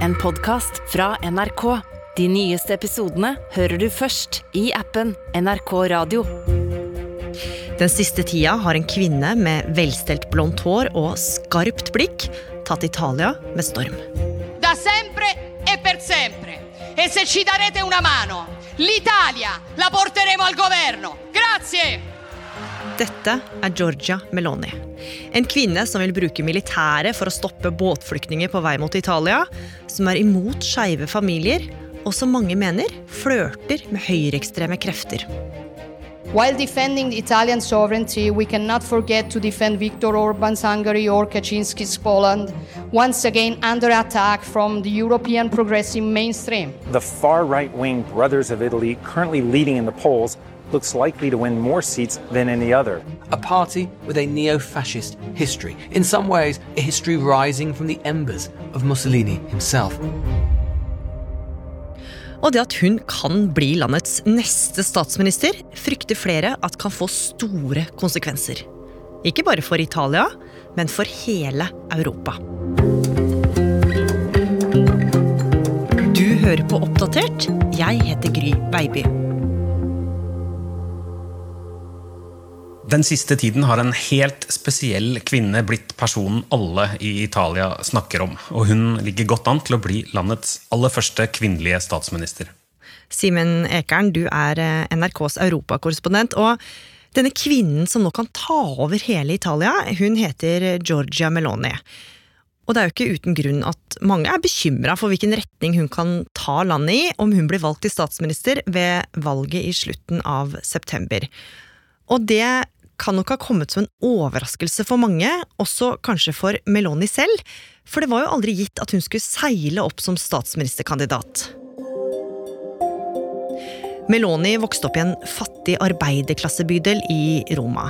en podkast fra NRK. De nyeste episodene hører du først i appen NRK Radio. Den siste tida har en kvinne med velstelt blondt hår og skarpt blikk tatt Italia med storm. da sempre e per sempre. E se ci darete una mano, l'Italia la porteremo al governo. Grazie! Dette er Georgia Meloni. En kvinne som vil bruke militæret for å stoppe båtflyktninger på vei mot Italia, som er imot skeive familier, og som mange mener flørter med høyreekstreme krefter. While defending the Italian sovereignty, we cannot forget to defend Viktor Orban's Hungary or Kaczynski's Poland, once again under attack from the European progressive mainstream. The far right wing Brothers of Italy, currently leading in the polls, looks likely to win more seats than any other. A party with a neo fascist history. In some ways, a history rising from the embers of Mussolini himself. Og det at hun kan bli landets neste statsminister, frykter flere at kan få store konsekvenser. Ikke bare for Italia, men for hele Europa. Du hører på Oppdatert. Jeg heter Gry Baby. Den siste tiden har en helt spesiell kvinne blitt personen alle i Italia snakker om. Og hun ligger godt an til å bli landets aller første kvinnelige statsminister. Simen Ekern, du er eh, NRKs europakorrespondent. Og denne kvinnen som nå kan ta over hele Italia, hun heter Giorgia Meloni. Og det er jo ikke uten grunn at mange er bekymra for hvilken retning hun kan ta landet i om hun blir valgt til statsminister ved valget i slutten av september. Og det kan nok ha kommet som en overraskelse for mange, også kanskje for Meloni selv, for det var jo aldri gitt at hun skulle seile opp som statsministerkandidat. Meloni vokste opp i en fattig arbeiderklassebydel i Roma.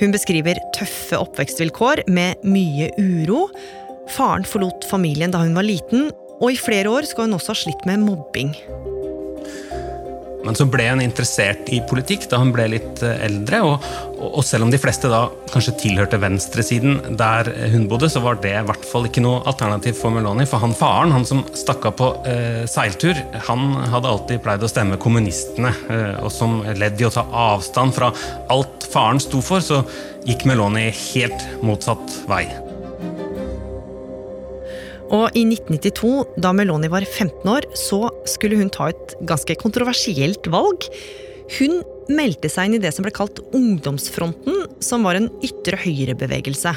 Hun beskriver tøffe oppvekstvilkår med mye uro. Faren forlot familien da hun var liten, og i flere år skal hun også ha slitt med mobbing. Men så ble hun interessert i politikk da hun ble litt eh, eldre. Og, og selv om de fleste da kanskje tilhørte venstresiden der hun bodde, så var det i hvert fall ikke noe alternativ for Meloni. For han faren, han som stakk av på eh, seiltur, han hadde alltid pleid å stemme kommunistene. Eh, og som ledd i å ta avstand fra alt faren sto for, så gikk Meloni helt motsatt vei. Og i 1992, da Meloni var 15 år, så skulle hun ta et ganske kontroversielt valg. Hun meldte seg inn i det som ble kalt Ungdomsfronten, som var en ytre høyre-bevegelse.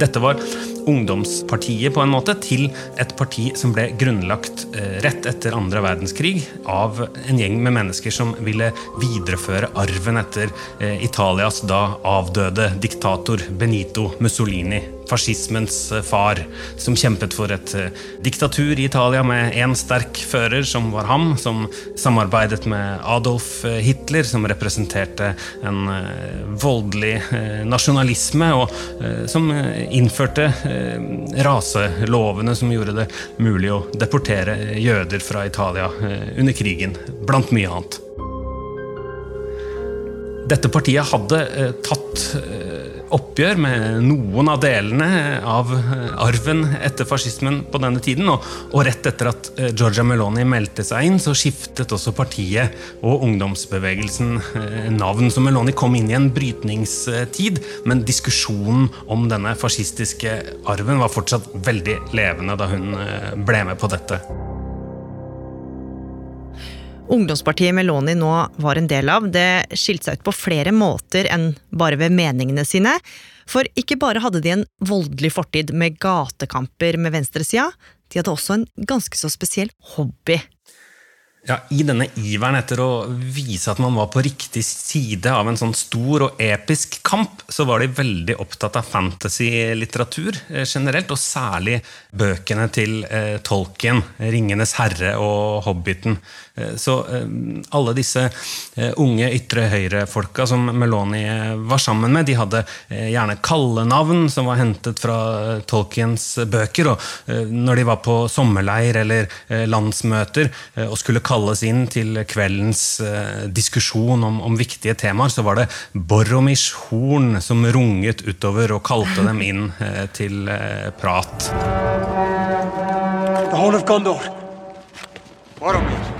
Dette var ungdomspartiet på en måte til et parti som ble grunnlagt eh, rett etter andre verdenskrig av en gjeng med mennesker som ville videreføre arven etter eh, Italias da avdøde diktator Benito Mussolini. Fascismens eh, far, som kjempet for et diktatur i Italia med én sterk fører, som var ham, som samarbeidet med Adolf Hitler, som representerte en voldelig nasjonalisme, og som innførte raselovene som gjorde det mulig å deportere jøder fra Italia under krigen, blant mye annet. Dette partiet hadde tatt oppgjør med noen av delene av arven etter fascismen på denne tiden. Og, rett etter at Georgia Meloni meldte seg inn, så skiftet også partiet og ungdomsbevegelsen navn. Så Meloni kom inn i en brytningstid, men diskusjonen om denne fascistiske arven var fortsatt veldig levende da hun ble med på dette. Ungdomspartiet Meloni nå var en del av, det skilte seg ut på flere måter enn bare ved meningene sine. For ikke bare hadde de en voldelig fortid med gatekamper med venstresida, de hadde også en ganske så spesiell hobby. Ja, I denne iveren etter å vise at man var på riktig side av en sånn stor og episk kamp, så var de veldig opptatt av fantasy-litteratur generelt, og særlig bøkene til eh, Tolkien, 'Ringenes herre' og 'Hobbiten'. Så alle disse unge ytre høyre-folka som Meloni var sammen med, de hadde gjerne kallenavn som var hentet fra Tolkiens bøker. Og når de var på sommerleir eller landsmøter og skulle kalles inn til kveldens diskusjon om, om viktige temaer, så var det Boromish Horn som runget utover og kalte dem inn til prat. Throne of Gondor. Boromir.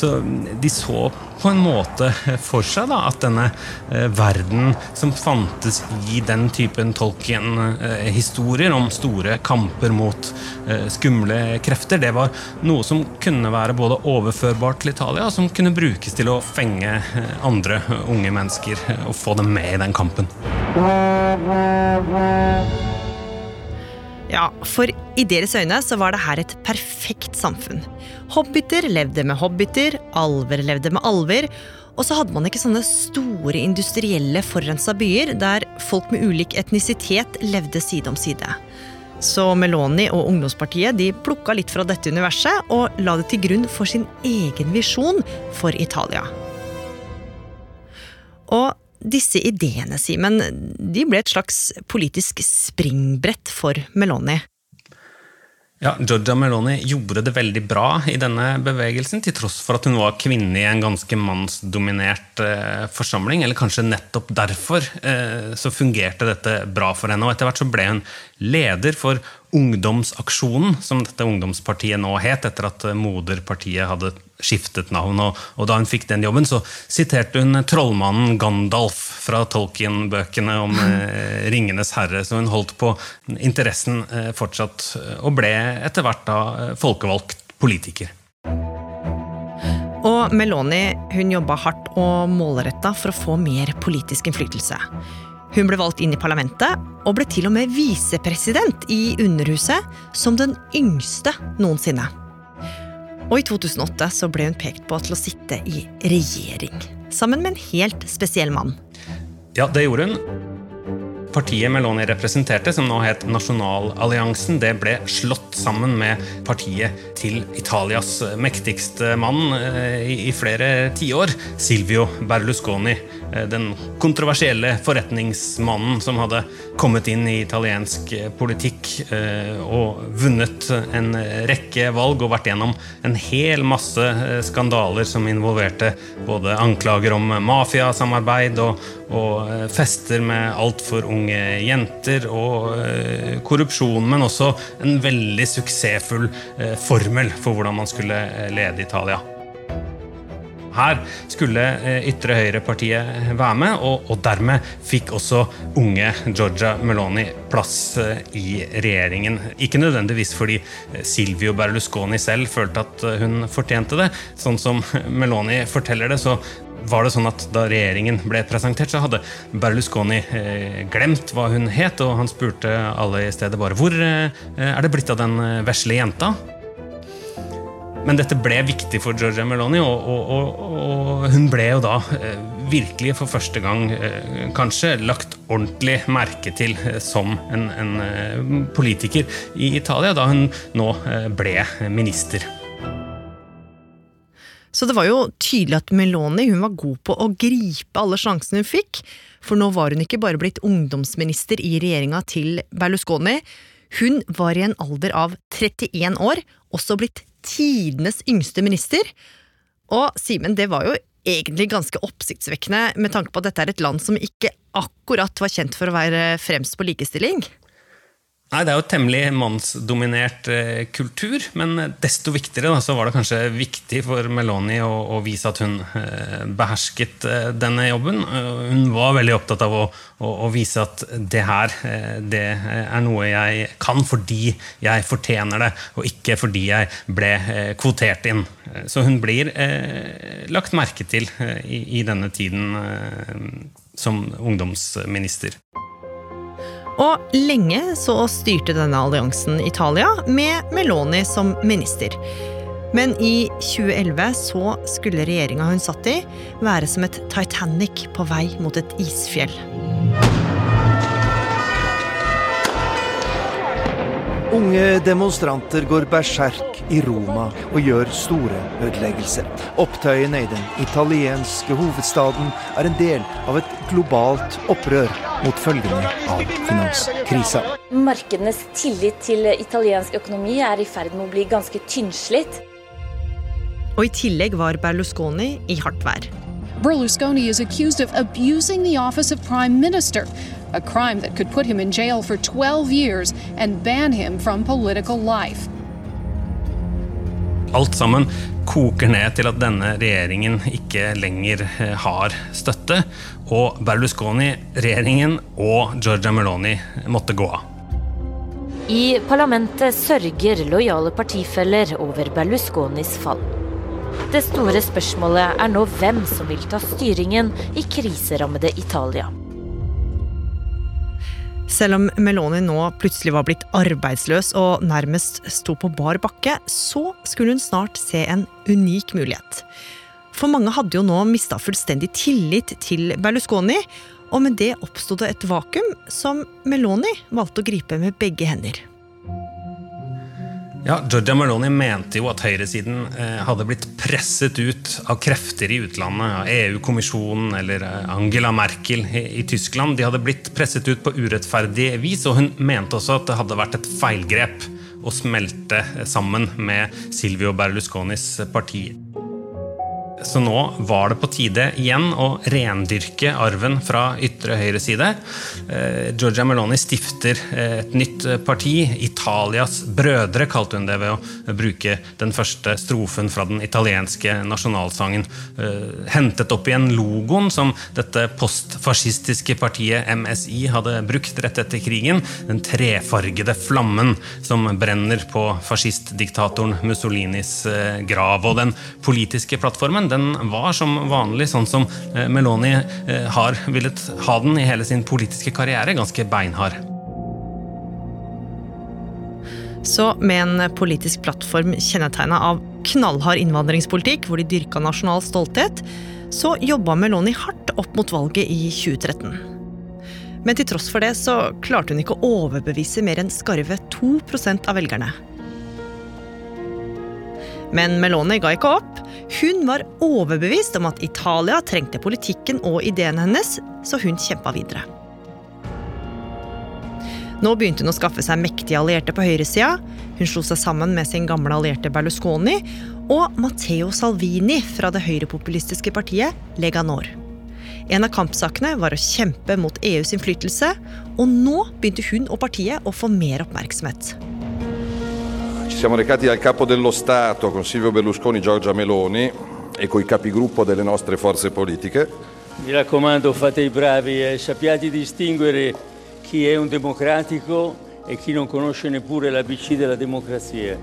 Så de så på en måte for seg da, at denne eh, verden som fantes i den typen Tolkien-historier om store kamper mot eh, skumle krefter, det var noe som kunne være både overførbart til Italia, og som kunne brukes til å fenge eh, andre unge mennesker og få dem med i den kampen. Ja, for i deres øyne så var det her et perfekt samfunn. Hobbiter levde med hobbiter, alver levde med alver, og så hadde man ikke sånne store industrielle forurensa byer der folk med ulik etnisitet levde side om side. Så Meloni og ungdomspartiet de plukka litt fra dette universet og la det til grunn for sin egen visjon for Italia. Og disse ideene, Simen, de ble et slags politisk springbrett for Meloni. Ja, Georgia Meloni gjorde det veldig bra i denne bevegelsen, til tross for at hun var kvinne i en ganske mannsdominert eh, forsamling. Eller kanskje nettopp derfor eh, så fungerte dette bra for henne. Og etter hvert så ble hun leder for Ungdomsaksjonen, som dette ungdomspartiet nå het, etter at eh, moderpartiet hadde skiftet navn. Og, og da hun fikk den jobben, så siterte hun trollmannen Gandalf fra Tolkien-bøkene om eh, Ringenes herre. Så hun holdt på interessen eh, fortsatt, eh, og ble etter hvert da eh, folkevalgt politiker. Og Meloni hun jobba hardt og målretta for å få mer politisk innflytelse. Hun ble valgt inn i parlamentet, og ble til og med visepresident i Underhuset som den yngste noensinne. Og i 2008 så ble hun pekt på til å sitte i regjering, sammen med en helt spesiell mann. Ja, det gjorde hun. Partiet Meloni representerte, som nå het Nasjonalalliansen, det ble slått sammen med partiet til Italias mektigste mann eh, i flere tiår, Silvio Berlusconi. Eh, den kontroversielle forretningsmannen som hadde kommet inn i italiensk politikk eh, og vunnet en rekke valg og vært gjennom en hel masse skandaler som involverte både anklager om mafiasamarbeid og, og fester med altfor unge jenter og eh, korrupsjon, men også en veldig suksessfull eh, formel for hvordan man skulle eh, lede Italia. Her skulle ytre høyre-partiet være med, og, og, dermed fikk også unge Georgia Meloni plass i regjeringen. Ikke nødvendigvis fordi Silvio Berlusconi selv følte at hun fortjente det. Sånn som Meloni forteller det, så var det sånn at Da regjeringen ble presentert, så hadde Berlusconi eh, glemt hva hun het, og han spurte alle i stedet bare hvor eh, er det blitt av den eh, vesle jenta? Men dette ble viktig for Georgia Meloni, og, og, og, og hun ble jo da eh, virkelig for første gang eh, kanskje lagt ordentlig merke til eh, som en, en politiker i Italia, da hun nå ble minister. Så det var jo tydelig at Meloni hun var god på å gripe alle sjansene hun fikk. For nå var hun ikke bare blitt ungdomsminister i regjeringa til Berlusconi. Hun var i en alder av 31 år også blitt tidenes yngste minister. Og Simen, det var jo egentlig ganske oppsiktsvekkende med tanke på at dette er et land som ikke akkurat var kjent for å være fremst på likestilling. Nei, Det er jo temmelig mannsdominert eh, kultur, men desto viktigere da, så var det kanskje viktig for Meloni å, å vise at hun eh, behersket eh, denne jobben. Hun var veldig opptatt av å, å, å vise at det her eh, det er noe jeg kan fordi jeg fortjener det, og ikke fordi jeg ble eh, kvotert inn. Så hun blir eh, lagt merke til i, i, denne tiden som ungdomsminister. Og lenge så styrte denne alliansen Italia, med Meloni som minister. Men i 2011 så skulle regjeringa hun satt i, være som et Titanic på vei mot et isfjell. Unge demonstranter går berserk i Roma og gjør store ødeleggelser. Opptøyene i den italienske hovedstaden er en del av et globalt opprør mot følgene av finanskrisa. Markedenes tillit til italiensk økonomi er i ferd med å bli ganske tynnslitt. Og i tillegg var Berlusconi i hardt vær. Berlusconi is accused of abusing the office of prime minister a crime that could put him in jail for 12 years and ban him from political life. Alt sammen koker ned til at denne regjeringen ikke lenger eh, har støtte, og Berlusconi, regjeringen og Giorgia Meloni måtte gå av. I parlamentet sørger lojale partifeller over Berlusconis fall. Det store spørsmålet er nå hvem som vil ta styringen i kriserammede Italia. Selv om Meloni nå plutselig var blitt arbeidsløs og nærmest sto på bar bakke, så skulle hun snart se en unik mulighet. For mange hadde jo nå mista fullstendig tillit til Berlusconi, og med det oppsto det et vakuum som Meloni valgte å gripe med begge hender. Ja, Giorgia Meloni mente jo at høyresiden eh, hadde blitt presset ut av krefter i utlandet. Av EU-kommisjonen eller eh, Angela Merkel i, Tyskland. De hadde blitt presset ut på urettferdig vis, og hun mente også at det hadde vært et feilgrep å smelte sammen med Silvio Berlusconis parti. Så nå var det på tide igjen å rendyrke arven fra ytre høyre side. Georgia Giorgia Meloni stifter eh, et nytt parti. Italias brødre, kalte hun det ved å bruke den første strofen fra den italienske nasjonalsangen. Eh, hentet opp igjen logoen som dette postfascistiske partiet MSI hadde brukt rett etter krigen. Den trefargede flammen som brenner på fascistdiktatoren Mussolinis grav. Og den politiske plattformen den var som vanlig, sånn som eh, Meloni eh, har villet ha den i hele sin politiske karriere, ganske beinhard. Så med en politisk plattform kjennetegna av knallhard innvandringspolitikk, hvor de dyrka nasjonal stolthet, så jobba Meloni hardt opp mot valget i 2013. Men til tross for det så klarte hun ikke å overbevise mer enn skarve 2% av velgerne. Men Meloni ga ikke opp. Hun var overbevist om at Italia trengte politikken og ideene hennes, så hun kjempa videre. Nå begynte hun å skaffe seg mektige allierte på høyresida. Hun slo seg sammen med sin gamle allierte Berlusconi og Matteo Salvini fra det høyrepopulistiske partiet Lega Nord. En av kampsakene var å kjempe mot EUs innflytelse, og nå begynte hun og partiet å få mer oppmerksomhet siamo recati dal capo dello Stato con Silvio Berlusconi, Giorgia Meloni e coi capigruppo delle nostre forze politiche. Mi raccomando, fate i bravi e sappiate distinguere chi è un democratico e chi non conosce neppure l'ABC della democrazia.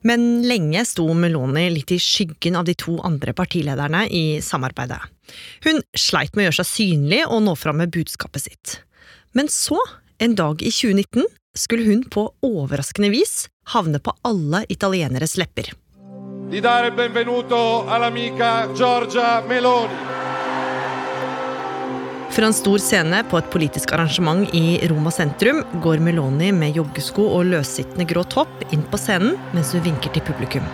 Men lenge sto Meloni litt i skyggen av de to andre partilederne i samarbeidet. Hun sleit med å gjøre seg synlig og nå fram med budskapet sitt. Men så, en dag i 2019, skulle hun på overraskende vis havne på alle italieneres lepper. Di dare benvenuto all'amica Giorgia Meloni. Fra en stor scene på et politisk arrangement i Roma sentrum går Meloni med joggesko og løssittende grå topp inn på scenen mens hun vinker til publikum.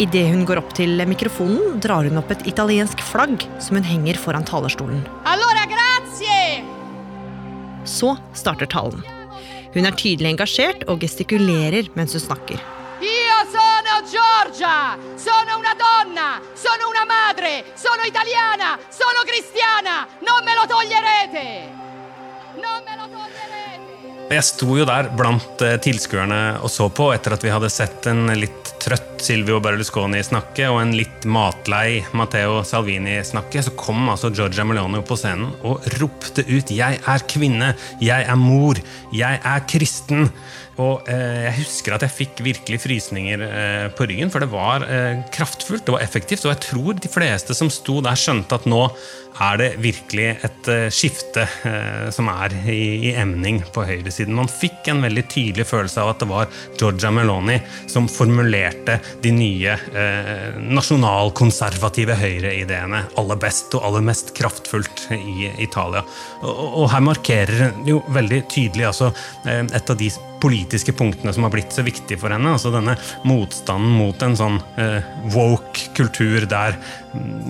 Idet hun går opp til mikrofonen, drar hun opp et italiensk flagg som hun henger foran talerstolen. Allora, grazie! Så starter talen. Hun er tydelig engasjert og gestikulerer mens hun snakker. Io sono Giorgia! Sono una donna! Sono una madre! Sono italiana! Sono cristiana! Non me lo toglierete! Non me lo toglierete! Jeg sto jo der blant eh, tilskuerne og så på etter at vi hadde sett en litt trøtt Silvio Berlusconi snakke og en litt matlei Matteo Salvini snakke. Så kom altså Giorgia Meloni på scenen og ropte ut 'Jeg er kvinne. Jeg er mor. Jeg er kristen'. Og eh, jeg husker at jeg fikk virkelig frysninger eh, på ryggen, for det var eh, kraftfullt, det var effektivt, og jeg tror de fleste som sto der, skjønte at nå er det virkelig et eh, skifte eh, som er i, i, emning på høyresiden. Man fikk en veldig tydelig følelse av at det var Georgia Meloni som formulerte de nye eh, nasjonalkonservative høyreideene aller best og aller mest kraftfullt i Italia. Og, og her markerer jo veldig tydelig altså, et av de politiske punktene som har blitt så viktige for henne. altså Denne motstanden mot en sånn eh, woke kultur der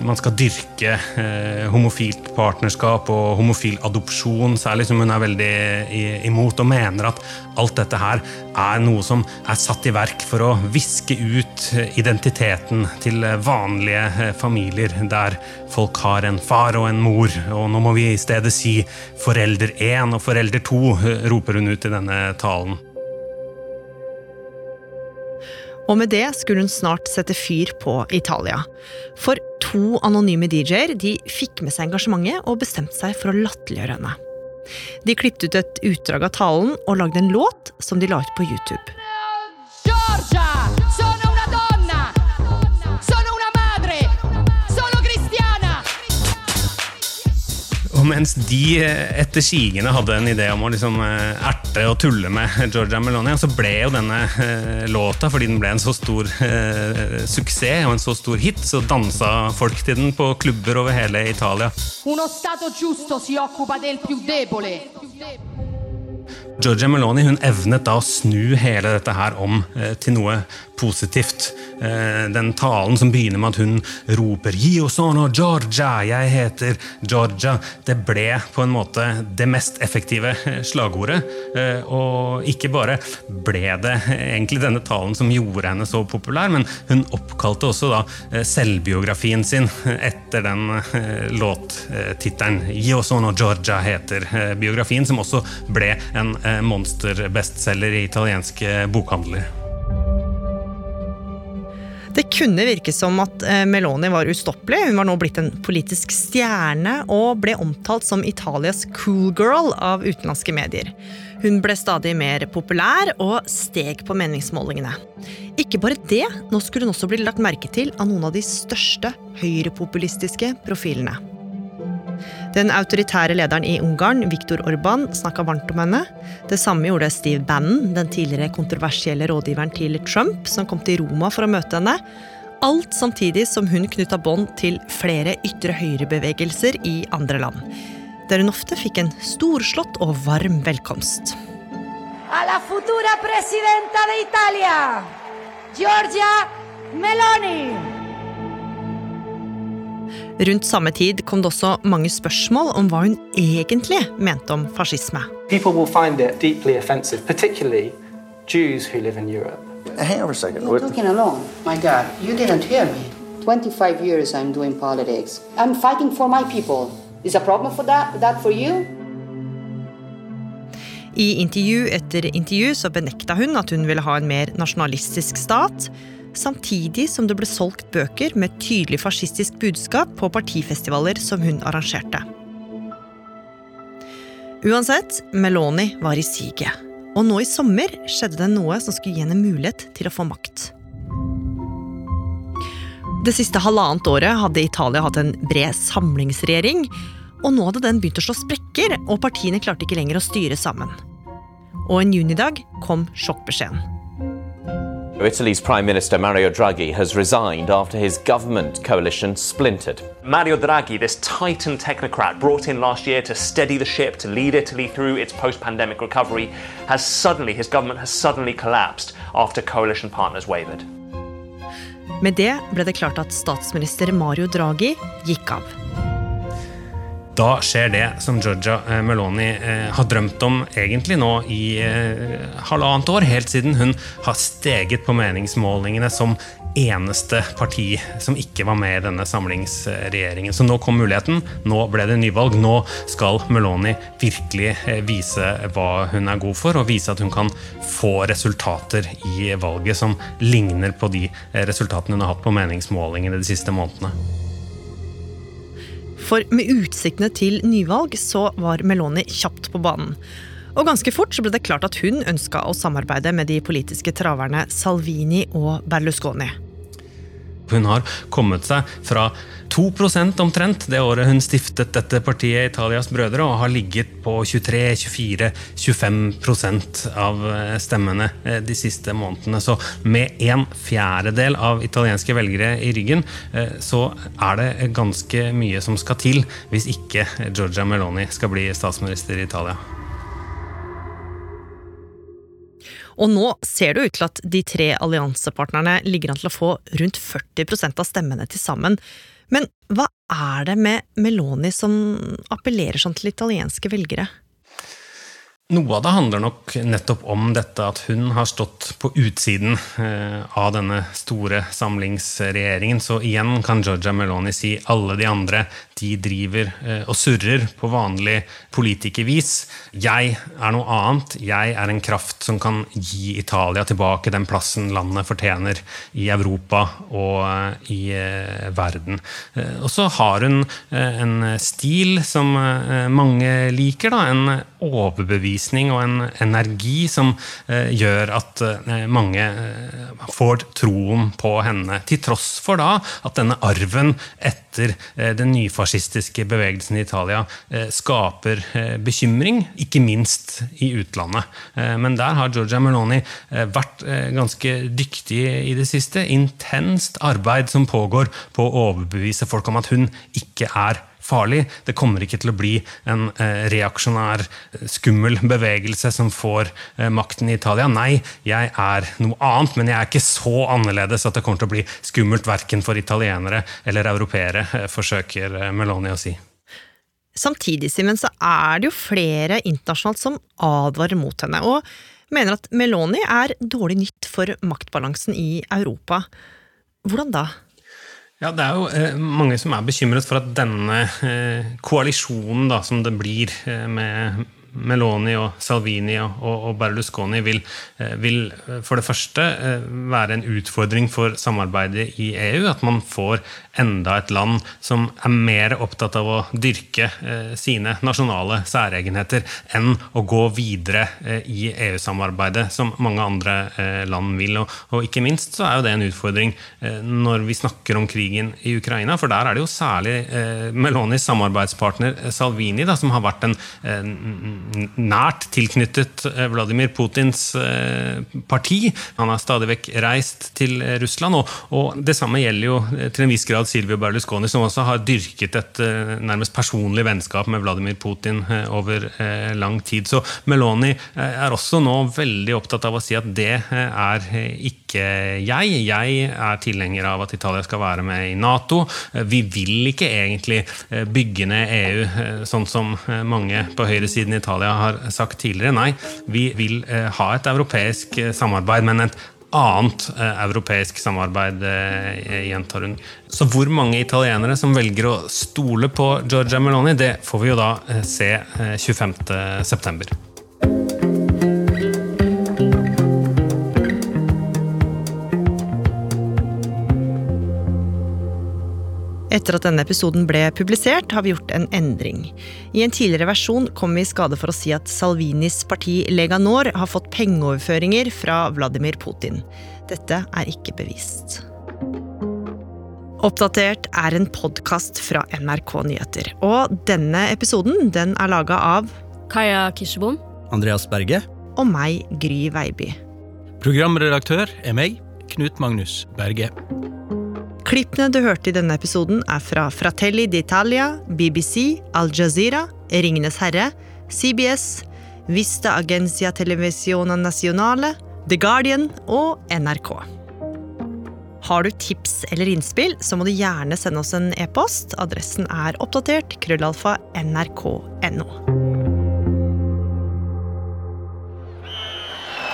man skal dyrke eh, homofilt partnerskap og homofil adopsjon, særlig som hun er veldig imot, og mener at alt dette her er noe som er satt i verk for å viske ut identiteten til vanlige eh, familier, der folk har en far og en mor, og nå må vi i stedet si forelder én og forelder to, eh, roper hun ut i denne talen. Og med det skulle hun snart sette fyr på Italia. For to anonyme DJ-er fikk med seg engasjementet og bestemte seg for å latterliggjøre henne. De klippet ut et utdrag av talen og lagde en låt som de la ut på YouTube. Mens de eh, etter sigende hadde en idé om å liksom eh, erte og tulle med Georgia Meloni, så ble jo denne eh, låta, fordi den ble en så stor suksess og en så stor hit, så dansa folk til den på klubber over hele Italia. Uno Stato giusto si occupa del più debole. Georgia Meloni hun evnet da å snu hele dette her om eh, til noe positivt. Eh, den talen som begynner med at hun roper 'Io sono Georgia', jeg heter Georgia, det ble på en måte det mest effektive eh, slagordet. Eh, og ikke bare ble det egentlig denne talen som gjorde henne så populær, men hun oppkalte også da eh, selvbiografien sin etter den eh, låttittelen. 'Io sono Georgia' heter eh, biografien, som også ble en eh, monsterbestselger i italienske bokhandler. Det kunne virke som at eh, Meloni var ustoppelig. Hun var nå blitt en politisk stjerne og ble omtalt som Italias cool girl av utenlandske medier. Hun ble stadig mer populær og steg på meningsmålingene. Ikke bare det, nå skulle hun også bli lagt merke til av noen av de største høyrepopulistiske profilene. Den autoritære lederen i Ungarn, Viktor Orban, snakka varmt om henne. Det samme gjorde Steve Bannon, den tidligere kontroversielle rådgiveren til Trump, som kom til Roma for å møte henne. Alt samtidig som hun knytta bånd til flere ytre høyre-bevegelser i andre land. Der hun ofte fikk en storslått og varm velkomst. A la futura presidenta de Italia, Giorgia Meloni. Rundt samme tid kom det også mange spørsmål om hva hun egentlig mente om fascisme. People will find it deeply offensive, particularly Jews who live in Europe. Hang on a second. You're talking alone. My God, you didn't hear me. 25 years I'm doing politics. I'm fighting for my people. Is a problem for that, that for you? I intervju etter intervju så benekta hun at hun ville ha en mer nasjonalistisk stat, samtidig som det ble solgt bøker med tydelig fascistisk budskap på partifestivaler som hun arrangerte. Uansett, Meloni var i siget. Og nå i sommer skjedde det noe som skulle gi henne mulighet til å få makt. Det siste halvannet året hadde Italia hatt en bred samlingsregjering, og nå hadde den begynt å slå sprekker, og partiene klarte ikke lenger å styre sammen. Og en junidag kom sjokkbeskjeden. Italy's Prime Minister Mario Draghi has resigned after his government coalition splintered. Mario Draghi, this titan technocrat brought in last year to steady the ship, to lead Italy through its post pandemic recovery, has suddenly, his government has suddenly collapsed after coalition partners wavered. Med det ble det klart at statsminister Mario Draghi gikk av. Da skjer det som Georgia eh, Meloni eh, har drømt om egentlig nå i eh, halvannet år, helt siden hun har steget på meningsmålingene som eneste parti som ikke var med i denne samlingsregjeringen. Så nå kom muligheten, nå ble det nyvalg. Nå skal Meloni virkelig vise hva hun er god for, og vise at hun kan få resultater i valget som ligner på de resultatene hun har hatt på meningsmålingene de siste månedene. For med utsiktene til nyvalg så var Meloni kjapt på banen. Og ganske fort så ble det klart at hun ønska å samarbeide med de politiske traverne Salvini og Berlusconi. Hun har kommet seg fra 2% omtrent det året hun stiftet dette partiet Italias brødre, og har ligget på 23-24-25% av stemmene de siste månedene. Så med en fjerdedel av italienske velgere i ryggen, så er det ganske mye som skal til hvis ikke Giorgia Meloni skal bli statsminister i Italia. Og nå ser det ut til at de tre alliansepartnerne ligger an til å få rundt 40% av stemmene til sammen. Men hva er det med Meloni som appellerer sånn til italienske velgere? Noe av det handler nok nettopp om dette at hun har stått på utsiden eh, av denne store samlingsregjeringen. Så igjen kan Georgia Meloni si alle de andre de driver eh, og surrer på vanlig politikervis. Jeg er noe annet. Jeg er en kraft som kan gi Italia tilbake den plassen landet fortjener i Europa og eh, i verden. Og så har hun en stil som mange liker. da, en overbevisning og en energi som eh, gjør at eh, mange eh, får troen på henne. Til tross for da at denne arven etter den nyfascistiske bevegelsen i Italia skaper bekymring, ikke minst i utlandet. Men der har Giorgia Meloni vært ganske dyktig i det siste. Intenst arbeid som pågår på å overbevise folk om at hun ikke er farlig. Det kommer ikke til å bli en eh, reaksjonær, eh, skummel bevegelse som får eh, makten i Italia. Nei, jeg er noe annet, men jeg er ikke så annerledes at det kommer til å bli skummelt verken for italienere eller europeere, forsøker Meloni å si. Samtidig, Simen, så er det jo flere internasjonalt som advarer mot henne, og mener at Meloni er dårlig nytt for maktbalansen i Europa. Hvordan da? Ja, Det er jo eh, mange som er bekymret for at denne eh, koalisjonen da, som det blir eh, med Meloni og Salvini og, Berlusconi vil, eh, vil, eh, for det første eh, være en utfordring for samarbeidet i EU. At man får enda et land som er mer opptatt av å dyrke sine nasjonale særegenheter enn å gå videre i EU-samarbeidet, som mange andre land vil. Og, ikke minst så er jo det en utfordring når vi snakker om krigen i Ukraina, for der er det jo særlig Melonis samarbeidspartner Salvini da, som har vært en nært tilknyttet eh, Vladimir Putins eh, parti. Han har stadig vekk reist til Russland, og, det samme gjelder jo eh, til en viss grad Silvio Berlusconi, som også har dyrket et nærmest personlig vennskap med Vladimir Putin over lang tid. Så Meloni er også nå veldig opptatt av å si at det er ikke jeg. Jeg er tilhenger av at Italia skal være med i Nato. Vi vil ikke egentlig bygge ned EU, sånn som mange på høyresiden i Italia Italia har sagt tidligere. Nei, vi vil eh, ha et europeisk eh, samarbeid, men et annet eh, europeisk samarbeid, gjentar hun. Så hvor mange italienere som velger å stole på Giorgia Meloni, det får vi jo da se 25.9. Etter at denne episoden ble publisert, har vi gjort en endring. I en tidligere versjon kom vi i skade for å si at Salvinis parti Lega Nord har fått pengeoverføringer fra Vladimir Putin. Dette er ikke bevist. Oppdatert er en podkast fra NRK Nyheter. Og denne episoden den er laga av Kaja Kirsebom. Andreas Berge. Og meg, Gry Veiby. Programredaktør er meg, Knut Magnus Berge. Klippene du hørte i denne episoden, er fra Fratelli d'Italia, BBC, Al Jazeera, Ringenes herre, CBS, Vista Agencia Televisiona Nacionale, The Guardian og NRK. Har du tips eller innspill, så må du gjerne sende oss en e-post. Adressen er oppdatert krøllalfa nrk.no.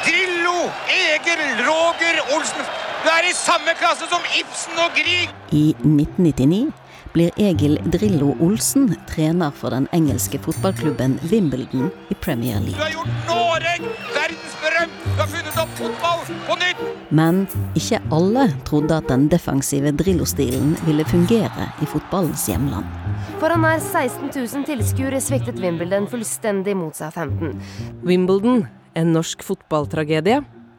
Drillo, Egil, Roger, Olsen du er i samme klasse som Ibsen og Grieg! I 1999 blir Egil Drillo Olsen trener for den engelske fotballklubben Wimbledon i Premier League. Du har gjort Noreg verdensberømt! Du har funnet opp fotball på nytt! Men ikke alle trodde at den defensive Drillo-stilen ville fungere i fotballens hjemland. Foran nær 16 000 tilskuere sviktet Wimbledon fullstendig mot seg 15. Wimbledon, en norsk fotballtragedie